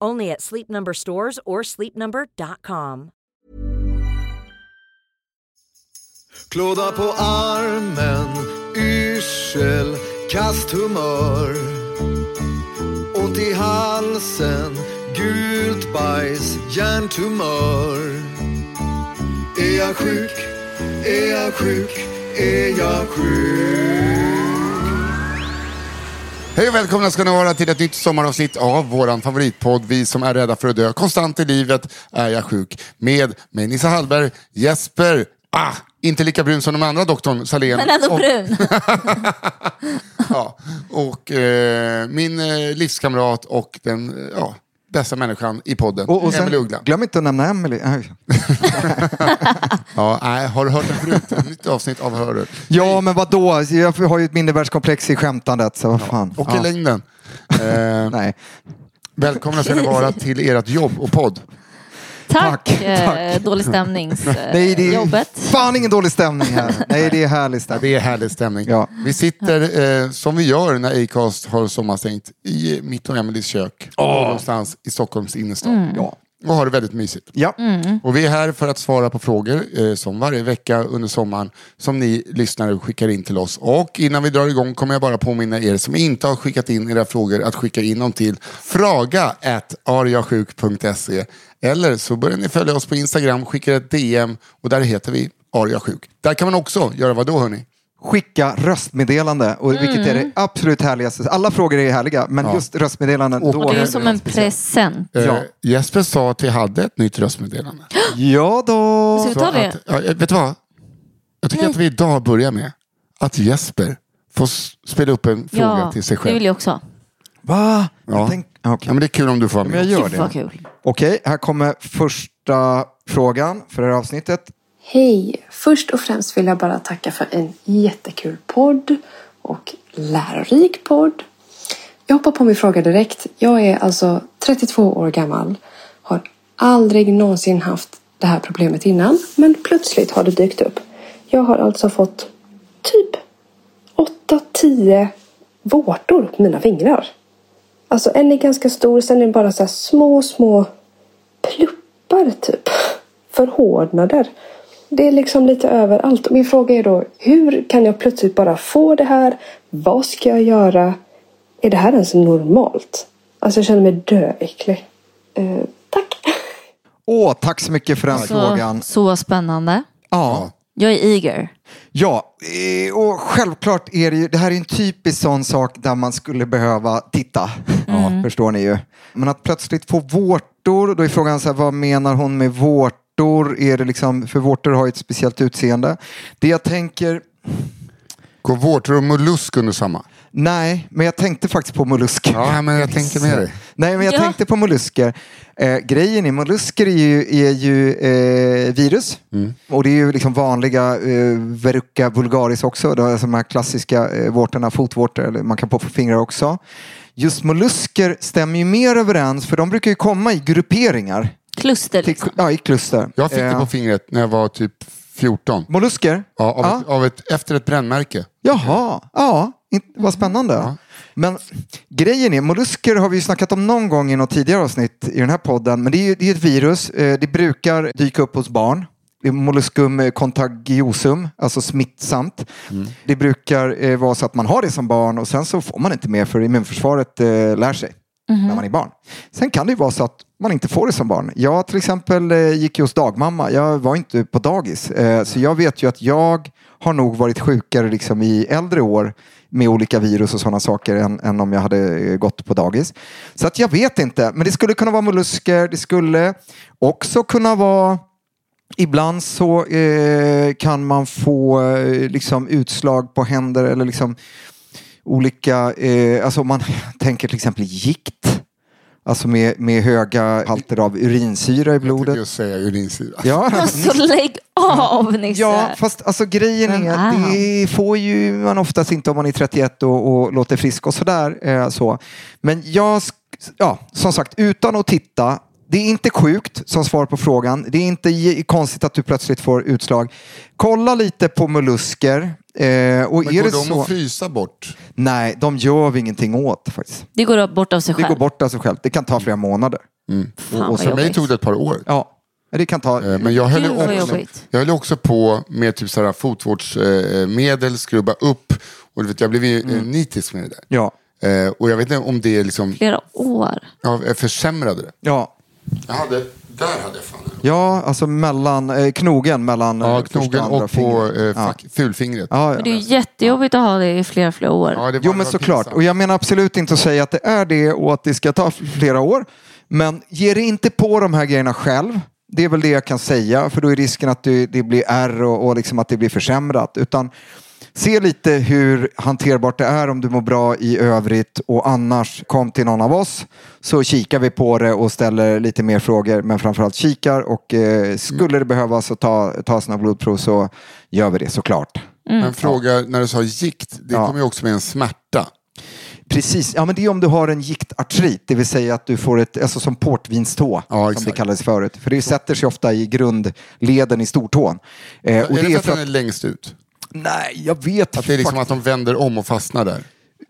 Only at Sleep Number stores or sleepnumber.com. Klåda på armen, yrsel, kast humör. Ont i halsen, gult bajs, hjärntumör. Är jag sjuk? Är jag sjuk? Är jag sjuk? Hej och välkomna ska ni vara till ett nytt sommaravsnitt av våran favoritpodd Vi som är rädda för att dö. Konstant i livet är jag sjuk. Med mig Nissa Hallberg, Jesper, ah, inte lika brun som de andra doktorn Salén. Men ändå och, brun. ja, och eh, min eh, livskamrat och den eh, ja, bästa människan i podden, Och, och sen, Emelie Uggla. glöm inte att nämna Emily. Aj. Ja, nej, har du hört den förut? Ett nytt avsnitt av Hör Ja, men vad då? Jag har ju ett mindervärldskomplex i skämtandet, så vad fan. Och i Ja. längden. Eh, Nej. välkomna ska ni vara till ert jobb och podd. Tack, Tack, eh, dålig stämnings Nej, det eh, är jobbet. fan ingen dålig stämning här. Nej, det är härlig Ja, stämning. det är härlig stämning. Ja. Vi sitter eh, som vi gör när Acast har sommarstängt i mitt och Emelies kök. Någonstans i Stockholms innerstad. Ja. Och har det väldigt mysigt. Ja. Och vi är här för att svara på frågor eh, som varje vecka under sommaren som ni lyssnare skickar in till oss. Och innan vi drar igång kommer jag bara påminna er som inte har skickat in era frågor att skicka in dem till fraga.ariasjuk.se eller så börjar ni följa oss på Instagram, skickar ett DM och där heter vi ariasjuk. Där kan man också göra vad då hörni? Skicka röstmeddelande, och vilket är det absolut härligaste. Alla frågor är härliga, men Ja. just röstmeddelanden. Och Då... Det är som en present. Eh, Ja. Jesper sa att vi hade ett nytt röstmeddelande. Ja då. Ska vi ta det? att, ja, vet du vad? Jag tycker Nej. att vi idag börjar med att Jesper får spela upp en fråga Ja, till sig det själv. vill jag också. Va? Ja. Jag tänk... Okej, Ja, men det är kul om du får vara men jag med. gör det. kul. Okej, här kommer första frågan för det här avsnittet. Hej! Först och främst vill jag bara tacka för en jättekul podd och lärorik podd. Jag hoppar på min fråga direkt. Jag är alltså 32 år gammal. Har aldrig någonsin haft det här problemet innan. Men plötsligt har det dykt upp. Jag har alltså fått typ 8-10 vårtor på mina fingrar. Alltså en är ganska stor, sen är det bara så här små, små pluppar typ. Förhårdnader. Det är liksom lite överallt. Min fråga är då, hur kan jag plötsligt bara få det här? Vad ska jag göra? Är det här ens normalt? Alltså jag känner mig döäcklig. Eh, tack! Åh, tack så mycket för den Så, frågan. så spännande. Ja. Jag är eager. Ja, eh, och självklart är det ju, det här är en typisk sån sak där man skulle behöva titta. Ja, förstår ni ju. Men att plötsligt få vårtor, då är frågan så här, vad menar hon med vårtor? Är det liksom, för vårtor har ju ett speciellt utseende. Det jag tänker, Går vårtor och mollusk under samma? Nej, men jag tänkte faktiskt på mollusker. Ja, men jag tänker med dig. Nej, men jag Ja. tänkte på mollusker. Eh, grejen är, mollusker är ju, är ju eh, virus. Och det är ju liksom vanliga eh, verruca vulgaris också. Det är de här klassiska eh, vårtorna, fotvårtor, eller man kan på fingrar också. Just mollusker stämmer ju mer överens, för de brukar ju komma i grupperingar. Kluster Till, liksom. ja, i kluster. Jag fick det Eh, på fingret när jag var typ 14. Mollusker? Ja, av, Ja. Ett, av ett, efter ett brännmärke. Jaha, ja, vad spännande. Men grejen är, mollusker har vi ju snackat om någon gång i något tidigare avsnitt i den här podden. Men det är ju det är ett virus. Eh, Det brukar dyka upp hos barn. Det är molluscum contagiosum, alltså smittsamt. Det brukar eh, vara så att man har det som barn och sen så får man inte mer för immunförsvaret eh, lär sig när man är barn. Sen kan det ju vara så att man inte får det som barn. Jag till exempel eh, gick ju hos dagmamma. Jag var inte på dagis. Eh, så jag vet ju att jag har nog varit sjukare liksom i äldre år med olika virus och sådana saker än, än om jag hade eh, gått på dagis. Så att jag vet inte, men det skulle kunna vara mollusker. Det skulle också kunna vara Ibland så eh, kan man få eh, liksom utslag på händer eller liksom olika, eh, alltså om man tänker till exempel gikt. Alltså med, med höga halter av urinsyra i Jag blodet. tänkte just säga urinsyra. Ja, Alltså lägg av Nisse. ja, fast alltså grejen är att det får ju man oftast inte om man är 31 och, och låter frisk och sådär. Eh, så. Men jag, ja, som sagt, utan att titta. Det är inte sjukt som svar på frågan. Det är inte konstigt att du plötsligt får utslag. Kolla lite på mollusker. Eh, och Men är går det de så? att frysa bort? Nej, de gör vi ingenting åt faktiskt. Det går bort av sig Det själv. går bort av sig själv. Det kan ta flera månader. Fan, och för mig tog det ett par år. Ja, det kan ta... Eh, Men jag höll, också, jag höll också på med typ sådär fotvårdsmedel, skrubba upp. Och du vet, jag blev ju eh, nitisk med det där. Ja, Eh, och jag vet inte om det är liksom, Flera år. ja, jag försämrade det. ja. Jag hade, där hade jag fan en. Ja, alltså mellan eh, knogen mellan eh, Ja, första knogen andra och på fingret. eh, ja. fack, fulfingret. Ja, Men det är ju jättejobbigt att ha det i flera, flera år. Ja, det var- Jo det men var såklart. pinsamt. Och jag menar absolut inte att säga att det är det och att det ska ta flera år. Men ge dig inte på de här grejerna själv. Det är väl det jag kan säga. För då är risken att det, det blir ärr och, och liksom att det blir försämrat. Utan se lite hur hanterbart det är om du mår bra i övrigt. Och annars kom till någon av oss. Så kikar vi på det och ställer lite mer frågor. Men framförallt kikar. Och eh, skulle det behövas att ta, ta sina blodprov så gör vi det såklart. Men fråga, när du sa gikt, det Ja. kommer ju också med en smärta. Precis, ja men det är om du har en giktartrit, det vill säga att du får ett, alltså som portvinstå, Ja, som det kallades förut. För det sätter sig ofta i grundleden i stortån. Eh, och är det det är för att den är längst ut? Nej, jag vet Att det är liksom att de vänder om och fastnar där?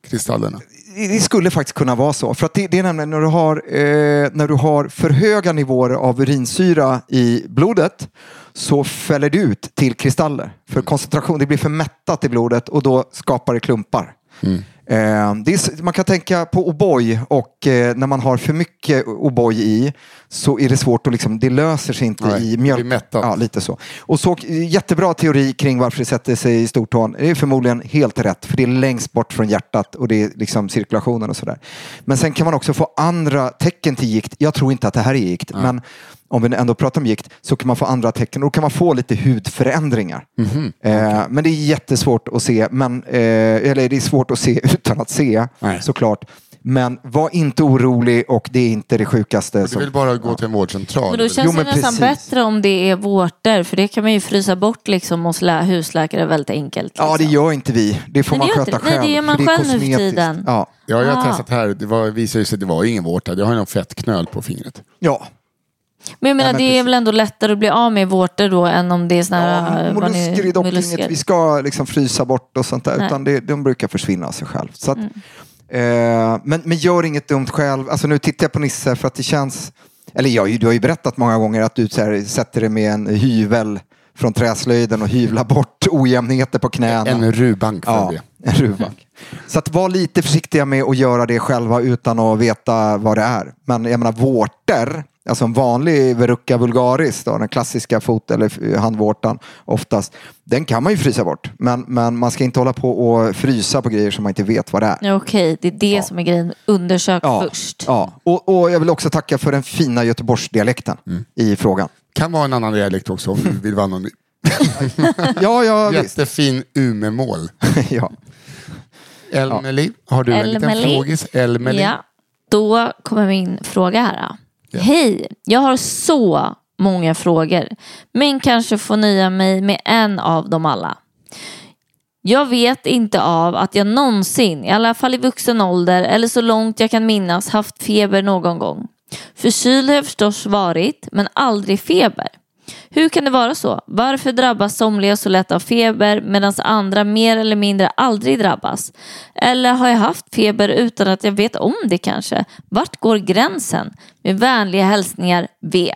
Kristallerna? Det skulle faktiskt kunna vara så. För att det, det är nämligen när du, har, eh, när du har för höga nivåer av urinsyra i blodet så fäller det ut till kristaller. För koncentration, det blir för mättat i blodet och då skapar det klumpar. Det är, s- man kan tänka på O'boy och eh, när man har för mycket O'boy i så är det svårt att liksom, det löser sig inte Nej, i mjölk. Ja, lite så. Och så jättebra teori kring varför det sätter sig i stortån. Det är förmodligen helt rätt, för det är längst bort från hjärtat och det är liksom cirkulationen och sådär. Men sen kan man också få andra tecken till gikt. Jag tror inte att det här är gikt, men om vi ändå pratar om gikt så kan man få andra tecken och då kan man få lite hudförändringar. Mhm. Eh, men det är jättesvårt att se, men, eh, eller det är svårt att se utan att se Nej. såklart. Men var inte orolig och det är inte det sjukaste. Du som- vill bara gå till en vårdcentral? Men då känns Jo, det men nästan precis. bättre om det är vårtor. För det kan man ju frysa bort liksom hos lä- husläkare väldigt enkelt. Ja, det liksom. gör inte vi. Det får Men man det sköta det. Nej, själv. det gör man själv nu för tiden. Ja. Ja, jag har Ah. testat här. Det var, visade sig att det var ingen vårta. Jag har ju någon fettknöl på fingret. ja. Men jag menar, men det är precis. väl ändå lättare att bli av med vårtor då än om det är såna Ja, här... mollusker är dock mollusker. inget vi ska liksom frysa bort och sånt där. Nej. Mm. Utan det, de brukar försvinna av sig själv. Så att, eh, men, men gör inget dumt själv. Alltså nu tittar jag på Nisse för att det känns... Eller jag, du har ju berättat många gånger att du så här, sätter dig med en hyvel från träslöjden och hyvlar bort ojämnheter på knäna. En rubank för Ja, det. en ruvback. Så att var lite försiktiga med att göra det själva utan att veta vad det är. Men jag menar vårtor, alltså en vanlig verrucka vulgaris, då, den klassiska fot eller handvårtan oftast, den kan man ju frysa bort. Men, men man ska inte hålla på och frysa på grejer som man inte vet vad det är. Ja, Okej, det är det som är grejen. Undersök Ja, först. ja. Och, och jag vill också tacka för den fina Göteborgsdialekten i frågan. Kan vara en annan dialekt också om du vill vara anonym. Ja, ja. Jättefin Umemål. ja. Elmeli, har du en liten frågis? Elmeli? Ja, då kommer min fråga här. Då. Hej, jag har så många frågor, men kanske får nöja mig med en av dem alla. Jag vet inte av att jag någonsin, i alla fall i vuxen ålder eller så långt jag kan minnas, haft feber någon gång. Förkyld har jag förstås varit, men aldrig feber. Hur kan det vara så? Varför drabbas somliga så lätt av feber medan andra mer eller mindre aldrig drabbas? Eller har jag haft feber utan att jag vet om det kanske? Vart går gränsen? Med vänliga hälsningar V.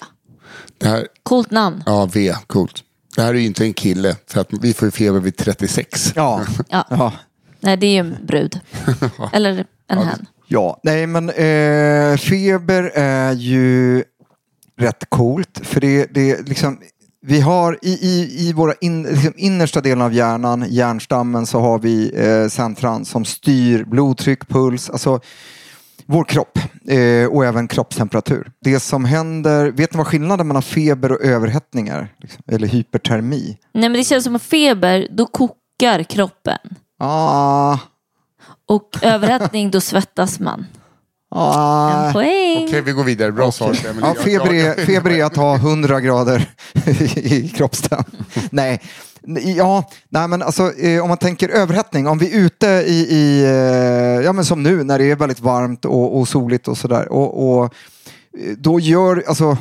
Det här, Coolt namn. ja, V, coolt. Det här är ju inte en kille, för att vi får ju feber vid 36. Ja. Ja. ja. Nej, det är ju en brud. Eller en hen. Ja, nej men eh, feber är ju rätt coolt. För det, det liksom, vi har i, i, i våra in, liksom innersta delen av hjärnan, hjärnstammen, så har vi eh, centran som styr blodtryck, puls, alltså vår kropp eh, och även kroppstemperatur. Det som händer, vet ni vad skillnaden mellan feber och överhettning är? Liksom, eller hypertermi? Nej men det känns som att feber, då kokar kroppen. Ah, Och överhettning, då svettas man. Ah. En poäng. Okej, vi går vidare. Bra svar. Ja, feber, är, feber är att ha 100 grader i kroppstemp. Nej. Ja, nej men alltså eh, om man tänker överhettning, om vi är ute i, i eh, ja men som nu när det är väldigt varmt och, och soligt och sådär och, och eh, då gör, alltså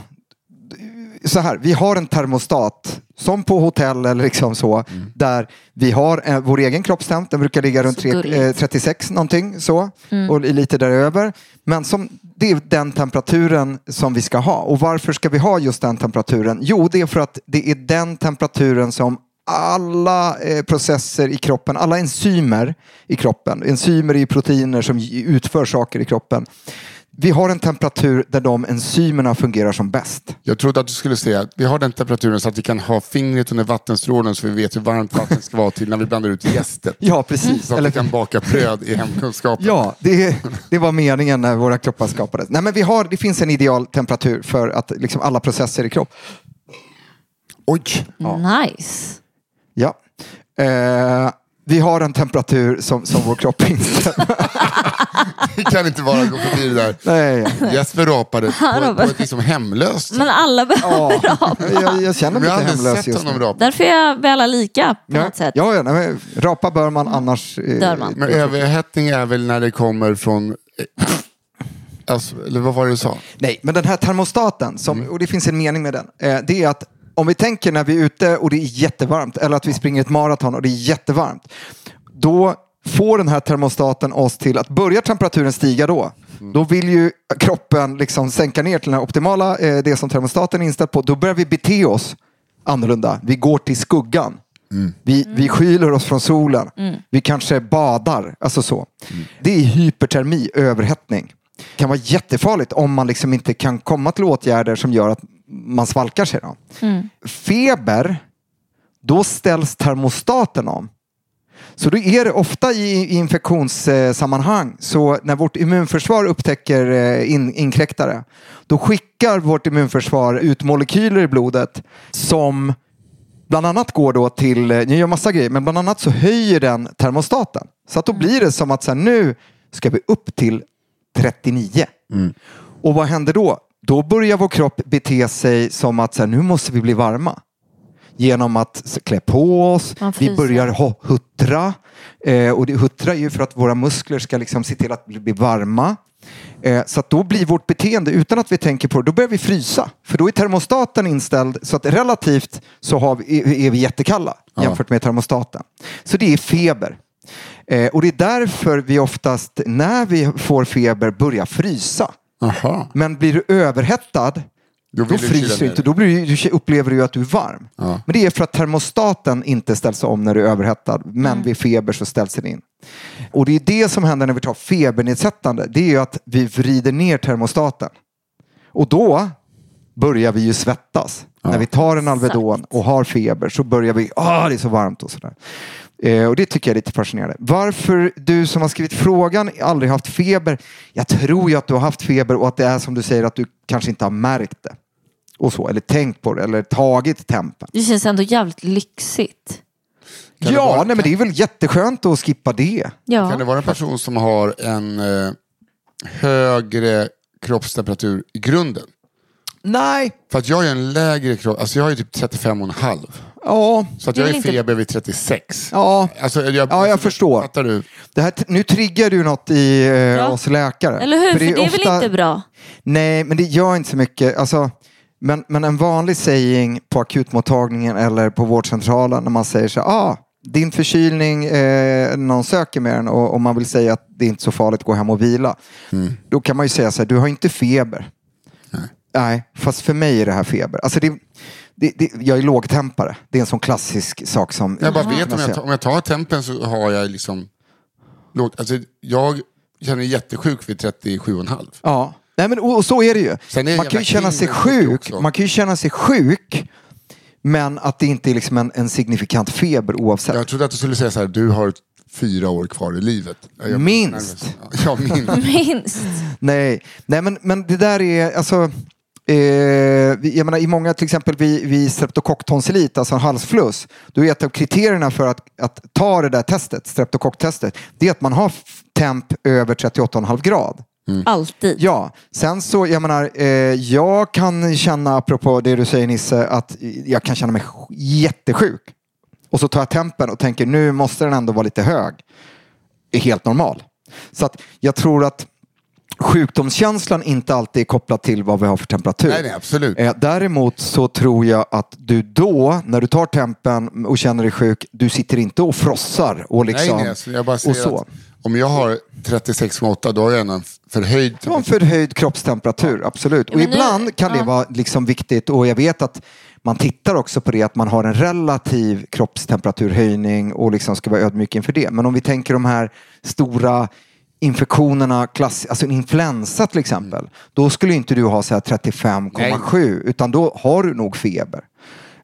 så här, vi har en termostat som på hotell eller liksom så där vi har eh, vår egen kroppstemp, den brukar ligga runt tre, eh, 36 någonting så och lite däröver. Men som, det är den temperaturen som vi ska ha. Och varför ska vi ha just den temperaturen? Jo, det är för att det är den temperaturen som alla eh, processer i kroppen, alla enzymer i kroppen, enzymer är proteiner som utför saker i kroppen. Vi har en temperatur där de enzymerna fungerar som bäst. Jag trodde att du skulle säga att vi har den temperaturen så att vi kan ha fingret under vattenstrålen så vi vet hur varmt vattnet ska vara till när vi blandar ut jästet. Ja, precis. Så att vi kan baka bröd i hemkunskapen. Ja, det, det var meningen när våra kroppar skapades. Nej, men vi har, det finns en ideal temperatur för att liksom alla processer i kropp. Oj! Nice. Ja. Eh, vi har en temperatur som, som vår kropp inställer. Vi kan inte bara gå förbi det där. Nej, Jesper rapade på, på ett liksom hemlöst Men alla behöver ja. rapa. jag, jag känner Men mig jag har lite aldrig hemlös sett just honom nu. rapa. Därför är vi alla lika på Ja, något sätt. ja, ja nej, men rapa bör man annars... eh, Dör man. Men överhettning är väl när det kommer från... eh, Alltså, eller vad var det du sa? Nej, men den här termostaten, som, och det finns en mening med den, eh, det är att om vi tänker när vi är ute och det är jättevarmt, eller att vi springer ett maraton och det är jättevarmt, då får den här termostaten oss till att börjar temperaturen stiga då, då vill ju kroppen liksom sänka ner till den här optimala, eh, det som termostaten är inställd på, då börjar vi bete oss annorlunda. Vi går till skuggan. Vi, vi skyler oss från solen. Vi kanske badar. Alltså så. Det är hypertermi, överhettning. Det kan vara jättefarligt om man liksom inte kan komma till åtgärder som gör att man svalkar sig. Då. Feber, då ställs termostaten om. Så då är det ofta i infektionssammanhang så när vårt immunförsvar upptäcker eh, in, inkräktare då skickar vårt immunförsvar ut molekyler i blodet som bland annat går då till, eh, ni gör massa grejer, men bland annat så höjer den termostaten. Så att då blir det som att så här, nu ska vi upp till 39. Och vad händer då? Då börjar vår kropp bete sig som att så här, nu måste vi bli varma. Genom att klä på oss, vi börjar ho- huttra. Eh, och det, huttra är ju för att våra muskler ska liksom se till att bli, varma. Eh, så då blir vårt beteende, utan att vi tänker på det, då börjar vi frysa. För då är termostaten inställd så att relativt så har vi, är, vi jättekalla jämfört med termostaten. Så det är feber. Eh, och det är därför vi oftast när vi får feber börjar frysa. Aha. Men blir du överhettad, Då då, fryser du inte. Då blir du, upplever du att du är varm. Ja. Men det är för att termostaten inte ställs om när du är överhettad. Men vid feber så ställs den in. Och det är det som händer när vi tar febernedsättande. Det är ju att vi vrider ner termostaten. Och då börjar vi ju svettas. När vi tar en Alvedon och har feber så börjar vi, ah det är så varmt och sådär. Eh, och det tycker jag är lite fascinerande. Varför du som har skrivit frågan aldrig haft feber? Jag tror ju att du har haft feber och att det är som du säger att du kanske inte har märkt det. Och så, eller tänkt på det eller tagit tempen. Det känns ändå jävligt lyxigt. Kan ja, vara- nej, men det är väl jätteskönt att skippa det. Ja. Kan det vara en person som har en eh, högre kroppstemperatur i grunden? Nej. För att jag är en lägre kropp, alltså jag har ju typ 35,5. Ja, Så att Det är jag är väl feber vid 36. ja. Alltså, jag, Ja, jag förstår. Fattar du? Det här, nu triggar du något i eh, oss läkare. Eller hur? För det är, väl ofta- inte bra? Nej, men det gör inte så mycket. Alltså, men, men en vanlig saying på akutmottagningen eller på vårdcentralen när man säger så här, ah, din förkylning, eh, någon söker med den och, och man vill säga att det är inte så farligt, gå hem och vila. Då kan man ju säga så här, du har inte feber. Nej. fast för mig är det här feber. Alltså det, det, det, jag är lågtempare. Det är en sån klassisk sak som... Jag bara vet om jag, tar, om jag tar tempen så har jag liksom... lågt- Alltså, jag känner mig jättesjuk vid 37,5. Ja, Nej, men, och, och så är det ju. Är Man kan ju känna sig sjuk. Man kan ju känna sig sjuk. Men att det inte är liksom en, en signifikant feber oavsett. Jag trodde att du skulle säga så här, du har fyra år kvar i livet. Jag- Minst. Ja, minst. Minst. Nej, nej men, men det där är alltså Eh, jag menar, I många, till exempel vid, vid streptokocktonsillit, alltså en halsfluss, då är ett av kriterierna för att, att ta det där testet, streptokocktestet, det är att man har temp över 38,5 grad. Alltid. Ja, sen så, jag menar, eh, jag kan känna, apropå det du säger Nisse, att jag kan känna mig sj- jättesjuk. Och så tar jag tempen och tänker nu måste den ändå vara lite hög. Är helt normal. Så att jag tror att sjukdomskänslan inte alltid är kopplad till vad vi har för temperatur. Nej, nej, absolut. Eh, däremot så tror jag att du då, när du tar tempen och känner dig sjuk, du sitter inte och frossar och liksom... Nej, nej, alltså jag bara och säger så. att om jag har 36,8 då har jag en förhöjd... Har en förhöjd kroppstemperatur, absolut. Och ibland kan det vara liksom viktigt och jag vet att man tittar också på det att man har en relativ kroppstemperaturhöjning och liksom ska vara ödmjuk inför det. Men om vi tänker de här stora infektionerna, klass, alltså en influensa till exempel, då skulle inte du ha så här 35,7 utan då har du nog feber.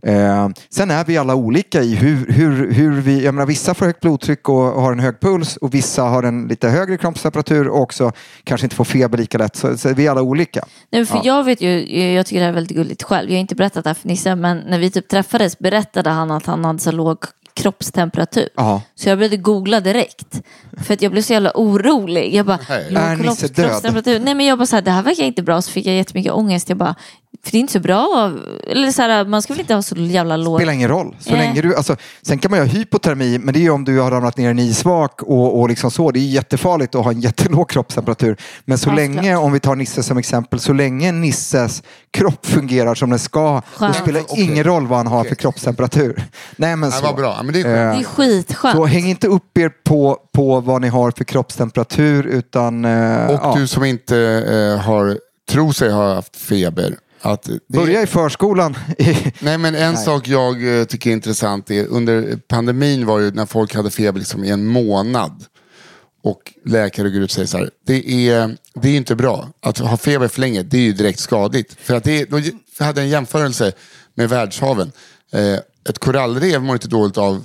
Eh, sen är vi alla olika i hur, hur, hur vi, jag menar vissa får högt blodtryck och har en hög puls och vissa har en lite högre kroppstemperatur och också kanske inte får feber lika lätt. Så, så vi är alla olika. Nej, för Jag vet ju, jag tycker det här är väldigt gulligt själv. Jag har inte berättat det här för Nisse, men när vi typ träffades berättade han att han hade så låg kroppstemperatur. Ja. Så jag började googla direkt. För att jag blev så jävla orolig. Jag bara, Nej. låg Är Nisse död? kroppstemperatur. Nej men jag bara så här, det här verkar inte bra. Så fick jag jättemycket ångest. Jag bara, för det är inte så bra. Eller så här, man ska väl inte ha så jävla låg... spelar ingen roll. Så länge du, alltså, sen kan man ju ha hypotermi, men det är ju om du har ramlat ner i en isvak och, och liksom så. Det är jättefarligt att ha en jättelåg kroppstemperatur. Men så Ja, länge, såklart. om vi tar Nisse som exempel, så länge Nisses kropp fungerar som den ska, då Skönt. spelar det ingen roll vad han har för Okej. kroppstemperatur. Nej, men Det så. var bra. Men det är skönt. Det är skitskönt. Så häng inte upp er på, på vad ni har för kroppstemperatur utan eh, Och ja, du som inte eh, har, tror sig ha haft feber. Att det, börja i förskolan. Nej men en sak jag eh, tycker är intressant är under pandemin var ju när folk hade feber liksom i en månad. Och läkare går ut och säger så här, det är, det är inte bra. Att ha feber för länge, det är ju direkt skadligt. För att det, då jag hade en jämförelse med världshaven. Eh, ett korallrev mår inte dåligt av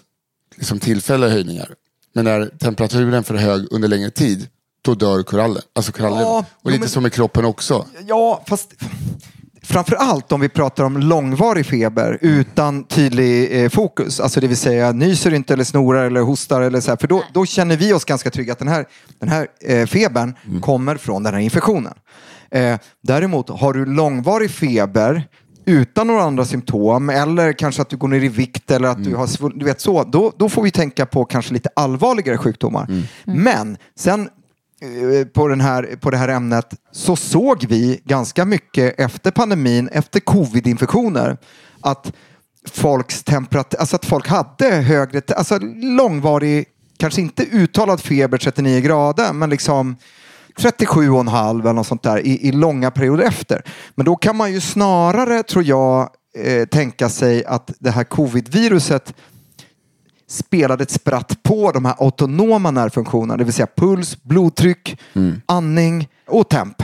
liksom, tillfälliga höjningar. Men när temperaturen är för hög under längre tid, då dör korallen. Alltså korallreven. Ja, och lite men- som med kroppen också. Ja, fast framför allt om vi pratar om långvarig feber utan tydlig eh, fokus. Alltså det vill säga nyser inte eller snorar eller hostar eller så här. För då, då känner vi oss ganska trygga att den här, den här eh, febern kommer från den här infektionen. Eh, däremot har du långvarig feber utan några andra symptom eller kanske att du går ner i vikt eller att du har svull- du vet så, då, då får vi tänka på kanske lite allvarligare sjukdomar. Men sen eh, på, den här, på det här ämnet så såg vi ganska mycket efter pandemin, efter covid-infektioner, att folks temperatur, alltså att folk hade högre, alltså långvarig, kanske inte uttalad feber 39 grader, men liksom 37,5 eller något sånt där i, i långa perioder efter. Men då kan man ju snarare, tror jag, eh, tänka sig att det här covid-viruset spelade ett spratt på de här autonoma nervfunktionerna, det vill säga puls, blodtryck, andning och temp.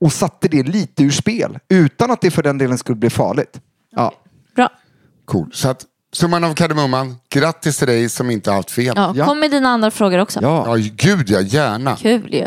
Och satte det lite ur spel utan att det för den delen skulle bli farligt. Ja. Bra. Cool. Så att summan av kardemumman, grattis till dig som inte haft. Ja, Ja. Kom med dina andra frågor också. Ja. Ja, gud ja, gärna. Kul ju.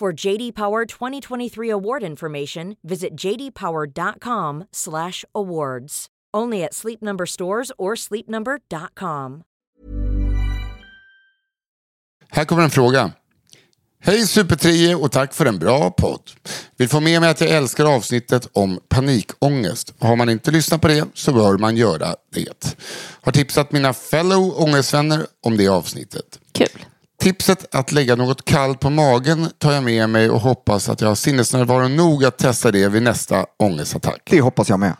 For JD Power 2023 award information, visit jdpower.com/awards. Only at Sleep Number stores or sleepnumber.com. Här kommer en fråga. Hej Supertrio och tack för en bra podd. Vill få med mig att jag älskar avsnittet om panikångest. Har man inte lyssnat på det så bör man göra det. Har tipsat mina fellow ångestvänner om det avsnittet. Kul. Tipset att lägga något kallt på magen tar jag med mig och hoppas att jag har sinnesnärvaro nog att testa det vid nästa ångestattack. Det hoppas jag med.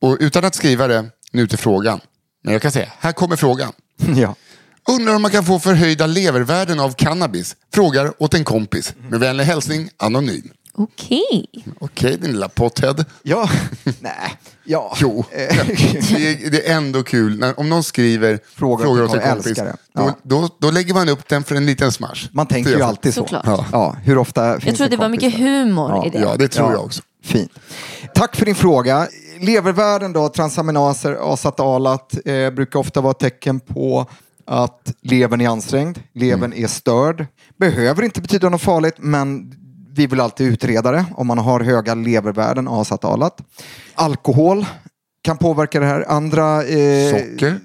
Och utan att skriva det nu till frågan. Men jag kan säga, här kommer frågan. Ja. Undrar om man kan få förhöjda levervärden av cannabis? Frågar åt en kompis. Med vänlig hälsning, anonym. Okej. Okej din lilla pothead. Ja, nej, ja. Jo, det är, det är ändå kul när, om någon skriver åt åt en en kompis. älskare. Då, Ja. då, då lägger man upp den för en liten smash. Man tänker ju alltid så. Såklart. Ja. Ja, hur ofta finns Jag tror att det var mycket kompisar? humor Ja. i det. Ja, det tror Ja. jag också. Fint. Tack för din fråga. Levervärden då, transaminaser, asatalat, eh, brukar ofta vara tecken på att levern är ansträngd, levern är störd. Behöver inte betyda något farligt, men vi vill alltid utreda det om man har höga levervärden, asatalat. Alkohol kan påverka det här. Andra... Eh, Socker? eh,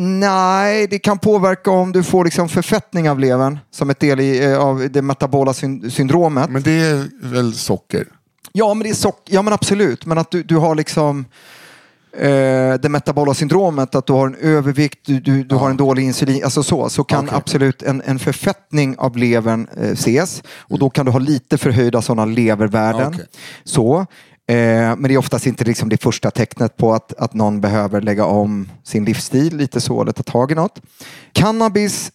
Nej, det kan påverka om du får liksom förfettning av levern som ett del i, eh, av det metabola syn- syndromet. Men det är väl socker? Ja, men det är sock ja, men absolut. Men att du, du har liksom eh, det metabola syndromet, att du har en övervikt, du, du, du har en dålig insulin, alltså så, så kan Okej. absolut en, en förfettning av levern eh, ses. Och då kan du ha lite förhöjda sådana levervärden. Okej. Så. Eh, men det är oftast inte liksom det första tecknet på att, att någon behöver lägga om sin livsstil lite så, eller ta tag i något. Cannabis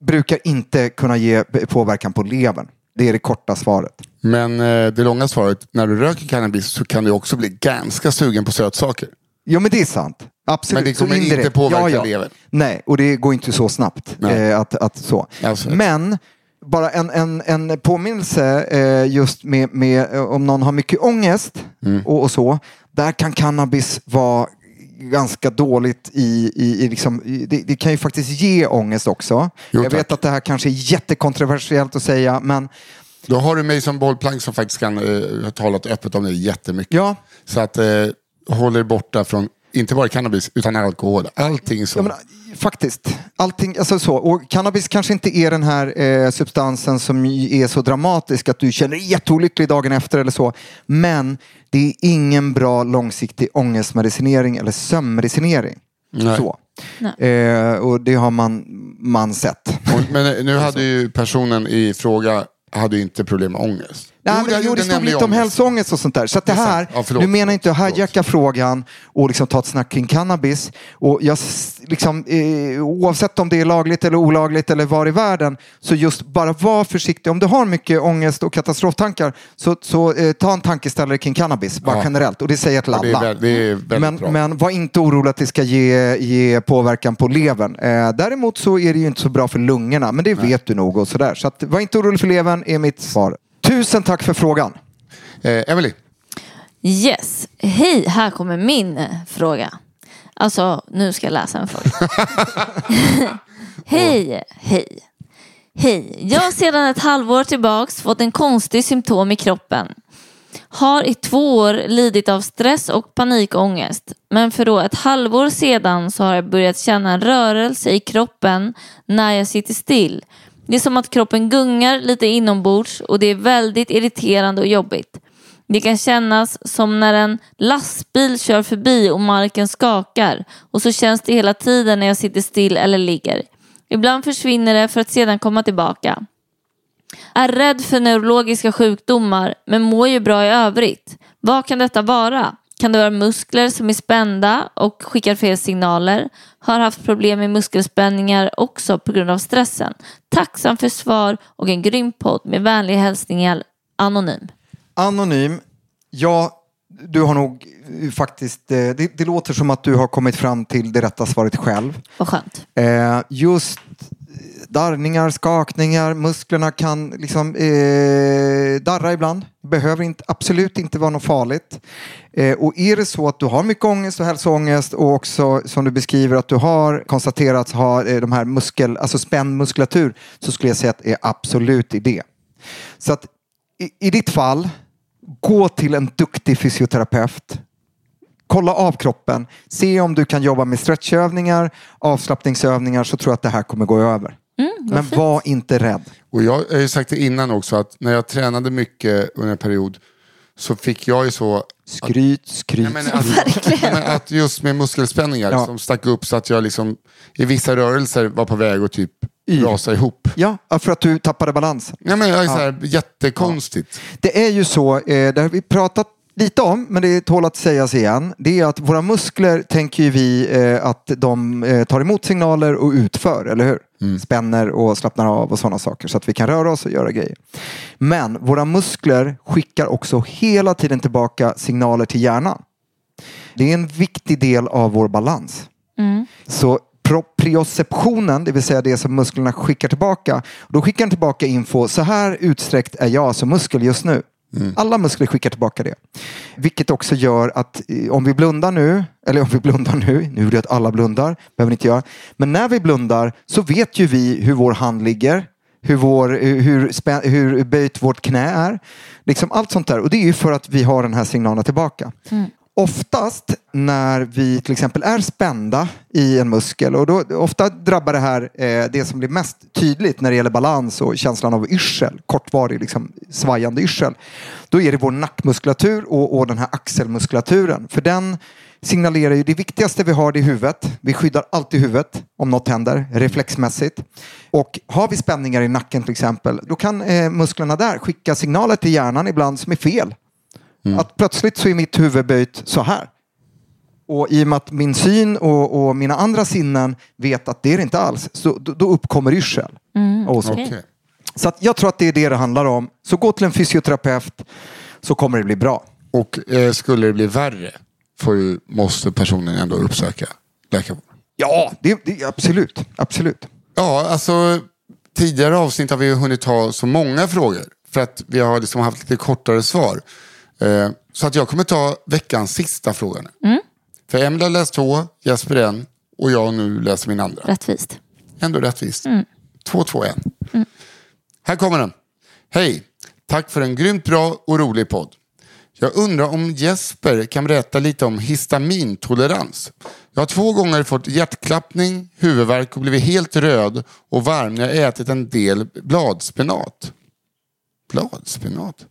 brukar inte kunna ge påverkan på levern. Det är det korta svaret. Men eh, det långa svaret, när du röker cannabis så kan du också bli ganska sugen på sötsaker. Jo, men det är sant. Absolut. Men det kommer indirekt. inte påverka levern. Nej, och det går inte så snabbt. Eh, att, att, så. Men bara en, en, en påminnelse eh, just med, med eh, om någon har mycket ångest Mm. och, och så. Där kan cannabis vara ganska dåligt i, i, i, liksom, i det, det kan ju faktiskt ge ångest också. Jo, Jag vet att det här kanske är jättekontroversiellt att säga, men Då har du mig som bollplank som faktiskt kan eh, ha talat öppet om det jättemycket. ja, Så att eh, håll er borta från, inte bara cannabis, utan alkohol. Allting så. Ja, men, faktiskt. Allting, alltså så. Och cannabis kanske inte är den här eh, substansen som är så dramatisk att du känner dig jätteolycklig dagen efter eller så. Men det är ingen bra långsiktig ångestmedicinering eller sömnmedicinering. Nej. Så. Eh, och det har man, man sett. Och- Men nu hade ju personen i fråga hade inte problem med ångest. Nej, Jo, men, jag jo, gjorde det stod lite om ångest. hälsoångest och sånt där. Så det här, Ja, nu menar jag inte att Förlåt. hijacka frågan och liksom ta ett snack kring cannabis. Och jag, liksom, eh, oavsett om det är lagligt eller olagligt eller var i världen, så just bara var försiktig. Om du har mycket ångest och katastroftankar, så, så eh, ta en tankeställare kring cannabis, bara Ja. generellt. Och det säger jag till alla. men, men var inte orolig att det ska ge, ge påverkan på levern. Eh, däremot så är det ju inte så bra för lungorna, men det vet du nog och sådär. Så att, var inte orolig för levern är mitt svar. Tusen tack för frågan. Eh, Emily, Yes. Hej, här kommer min eh, fråga. Alltså, nu ska jag läsa en fråga. hej, hej. Hej, jag har sedan ett halvår tillbaks fått en konstig symptom i kroppen. Har i två år lidit av stress och panikångest. Men för då ett halvår sedan så har jag börjat känna en rörelse i kroppen när jag sitter still. Det är som att kroppen gungar lite inombords och det är väldigt irriterande och jobbigt. Det kan kännas som när en lastbil kör förbi och marken skakar och så känns det hela tiden när jag sitter still eller ligger. Ibland försvinner det för att sedan komma tillbaka. Är rädd för neurologiska sjukdomar men mår ju bra i övrigt. Vad kan detta vara? Kan det vara muskler som är spända och skickar fel signaler? Har haft problem med muskelspänningar också på grund av stressen. Tacksam för svar och en grym podd med vänliga hälsningar Anonym. Anonym, ja, du har nog eh, faktiskt, eh, det, det låter som att du har kommit fram till det rätta svaret själv. Vad skönt. Eh, just darrningar, skakningar, musklerna kan liksom eh, darra ibland. Behöver inte, absolut inte vara något farligt. Eh, och är det så att du har mycket ångest och hälsoångest och också som du beskriver att du har konstaterat ha eh, de här muskel, alltså spänd muskulatur så skulle jag säga att det är absolut i det. Så att i, i ditt fall, gå till en duktig fysioterapeut kolla av kroppen, se om du kan jobba med stretchövningar, avslappningsövningar så tror jag att det här kommer gå över. Mm, Men var inte rädd. Och jag har ju sagt det innan också att när jag tränade mycket under en period så fick jag ju så... Skryt, skryt. Nej, men att, att just med muskelspänningar Ja. som stack upp så att jag liksom i vissa rörelser var på väg att typ Yr. rasa ihop. Ja, för att du tappade balansen. Nej, men jag är så här, jättekonstigt. Det är ju så, eh, det har vi pratat lite om, men det tål att sägas igen. Det är att våra muskler tänker ju vi eh, att de eh, tar emot signaler och utför, eller hur? Spänner och slappnar av och sådana saker så att vi kan röra oss och göra grejer. Men våra muskler skickar också hela tiden tillbaka signaler till hjärnan. Det är en viktig del av vår balans. Så proprioceptionen, det vill säga det som musklerna skickar tillbaka, då skickar den tillbaka info, så här utsträckt är jag som muskel just nu. Alla muskler skickar tillbaka det. Vilket också gör att eh, om vi blundar nu, eller om vi blundar nu, nu är det att alla blundar, behöver ni inte göra. Men när vi blundar så vet ju vi hur vår hand ligger, hur, vår, eh, hur, spä, hur böjt vårt knä är. Liksom allt sånt där. Och det är ju för att vi har den här signalen tillbaka. Mm. Oftast när vi till exempel är spända i en muskel och då ofta drabbar det här eh, det som blir mest tydligt när det gäller balans och känslan av yrsel, kortvarig liksom, svajande yrsel. Då är det vår nackmuskulatur och, och den här axelmuskulaturen. För den signalerar ju det viktigaste vi har i huvudet. Vi skyddar alltid huvudet om något händer reflexmässigt. Och har vi spänningar i nacken till exempel, då kan eh, musklerna där skicka signaler till hjärnan ibland som är fel. Att plötsligt så är mitt huvud böjt så här. Och i och med att min syn och, och mina andra sinnen vet att det är det inte alls, så då, då uppkommer yrsel. Och så. Okej. så att jag tror att det är det det handlar om. Så gå till en fysioterapeut så kommer det bli bra. Och eh, skulle det bli värre får måste personen ändå uppsöka läkarvård. Ja, det, det, absolut. absolut. Ja, alltså tidigare avsnitt har vi hunnit ta så många frågor. För att vi har liksom haft lite kortare svar. Eh, så att jag kommer ta veckans sista fråga nu. För Emelie har läst två, Jesper en och jag nu läser min andra. Rättvist. Ändå rättvist. Två, två, en. Här kommer den. Hej, tack för en grymt bra och rolig podd. Jag undrar om Jesper kan berätta lite om histamintolerans. Jag har två gånger fått hjärtklappning, huvudvärk och blivit helt röd och varm när jag ätit en del bladspenat. Bladspenat?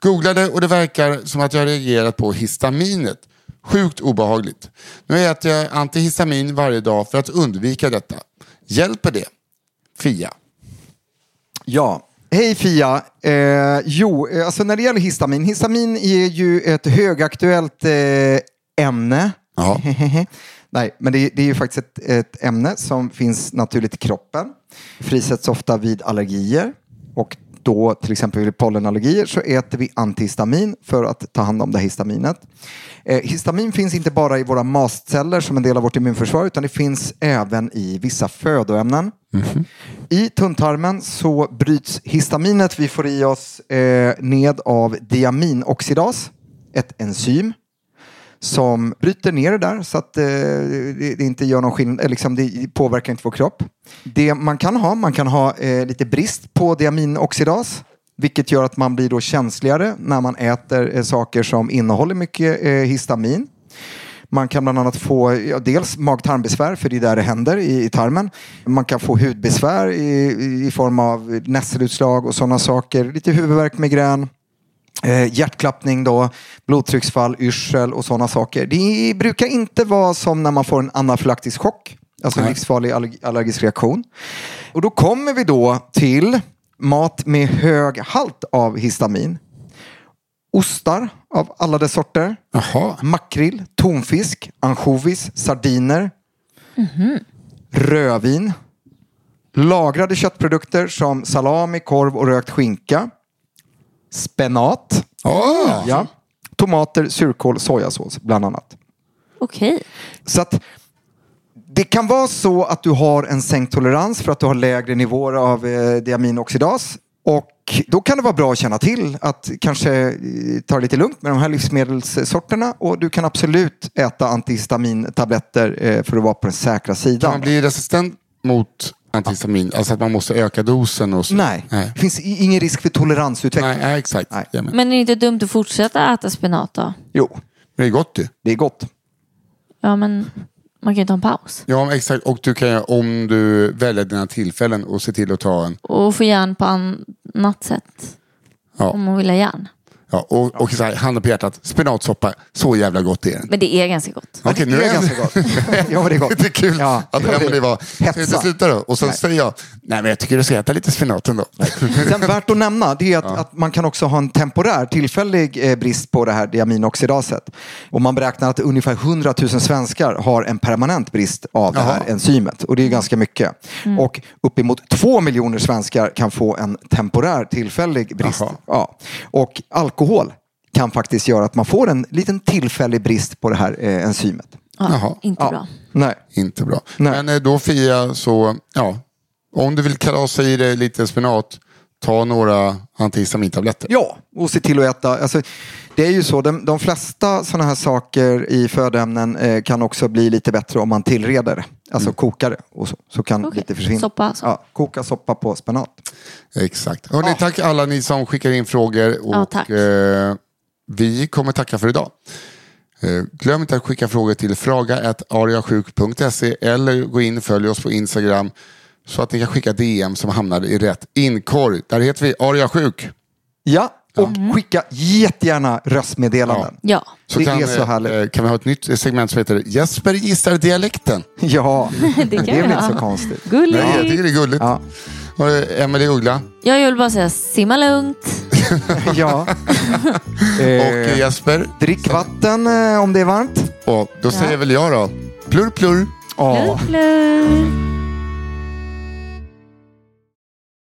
Googlade och det verkar som att jag reagerat på histaminet. Sjukt obehagligt. Nu äter jag antihistamin varje dag för att undvika detta. Hjälper det? Fia. Ja, hej Fia. Eh, jo, eh, alltså när det gäller histamin. Histamin är ju ett högaktuellt eh, ämne. Nej, men det, det är ju faktiskt ett, ett ämne som finns naturligt i kroppen. Frisätts ofta vid allergier. Och då till exempel vid pollenallergier så äter vi antihistamin för att ta hand om det här histaminet. Eh, histamin finns inte bara i våra mastceller som en del av vårt immunförsvar utan det finns även i vissa födoämnen. I tunntarmen så bryts histaminet vi får i oss eh, ned av diaminoxidas, ett enzym som bryter ner det där så att eh, det, inte gör någon skillnad, eh, liksom det påverkar inte vår kropp. Det man kan ha, man kan ha eh, lite brist på diaminoxidas vilket gör att man blir då känsligare när man äter eh, saker som innehåller mycket eh, histamin. Man kan bland annat få ja, dels mag-tarmbesvär, för det är där det händer i, i tarmen. Man kan få hudbesvär i, i form av nässelutslag och sådana saker. Lite huvudvärk, migrän. Eh, hjärtklappning då, blodtrycksfall, yrsel och sådana saker. Det brukar inte vara som när man får en anafylaktisk chock, alltså en Nej. livsfarlig allerg- allergisk reaktion. Och då kommer vi då till mat med hög halt av histamin. ostar av alla dess sorter, Jaha. makrill, tonfisk, ansjovis, sardiner, rödvin, lagrade köttprodukter som salami, korv och rökt skinka, spenat, Ah. ja, tomater, surkål, sojasås bland annat. Okej. Så att det kan vara så att du har en sänkt tolerans för att du har lägre nivåer av eh, diaminoxidas. Och då kan det vara bra att känna till att kanske eh, ta det lite lugnt med de här livsmedelssorterna. Och du kan absolut äta antihistamintabletter eh, för att vara på den säkra Kan sidan. man bli resistent mot antihistamin? Alltså att man måste öka dosen och så? Nej, Nej, det finns i- ingen risk för toleransutveckling. Nej, nej exakt. Nej. Men, Men är det inte dumt att fortsätta äta spenat då? Jo, det är gott ju. det är gott. Ja, men man kan ju ta en paus. Ja, men exakt. Och du kan ju, om du väljer dina tillfällen och se till att ta en... Och få järn på annat sätt. Ja. Om man vill ha järn. Ja, och, och så här, handen på hjärtat, spenatsoppa, så jävla gott är den. Men det är ganska gott. Okej, det är ganska gott. Ja, men det är gott. Det är kul Ja, att ja, det- Emelie var, ska vi inte hetsa. sluta då? Och så Nej. säger jag, nej men jag tycker du ska äta lite spenat ändå. Sen värt att nämna det är att, att man kan också ha en temporär tillfällig eh, brist på det här diaminoxidaset. Och man beräknar att ungefär 100 000 svenskar har en permanent brist av det här Jaha. enzymet. Och det är ganska mycket. Och uppemot två miljoner svenskar kan få en temporär tillfällig brist. Jaha. Ja. Och alkohol kan faktiskt göra att man får en liten tillfällig brist på det här eh, enzymet. Ja, Jaha. Inte Ja. bra. Nej. Inte bra. Nej. Men eh, då Fia, så ja, om du vill kalasa i dig lite spenat, ta några antihistamintabletter. Ja, och se till att äta. Alltså, det är ju så, de, de flesta sådana här saker i födoämnen eh, kan också bli lite bättre om man tillreder det. Alltså kokar det och så, så kan Okej, lite försvinna. soppa alltså. Ja, koka soppa på spenat. Exakt. Hörrni, Tack alla ni som skickar in frågor. Och, Ja, tack. Eh, vi kommer tacka för idag. Eh, glöm inte att skicka frågor till fraga.ariasjuk.se eller gå in och följ oss på Instagram så att ni kan skicka DM som hamnar i rätt inkorg. Där heter vi Ariasjuk. Ja, och skicka jättegärna röstmeddelanden. Ja. Så Det kan, är så härligt. eh, kan vi ha ett nytt segment som heter Jesper gissar dialekten. Ja, Det det, kan är väl inte så konstigt. Gulligt. Nej, jag tycker det är gulligt. Ja. Emelie Uggla Jag vill bara säga simma lugnt. Ja. och eh, Jesper. drick vatten eh, om det är varmt. Och då säger väl jag då, plurr plurr. Ja. Plurr, plurr.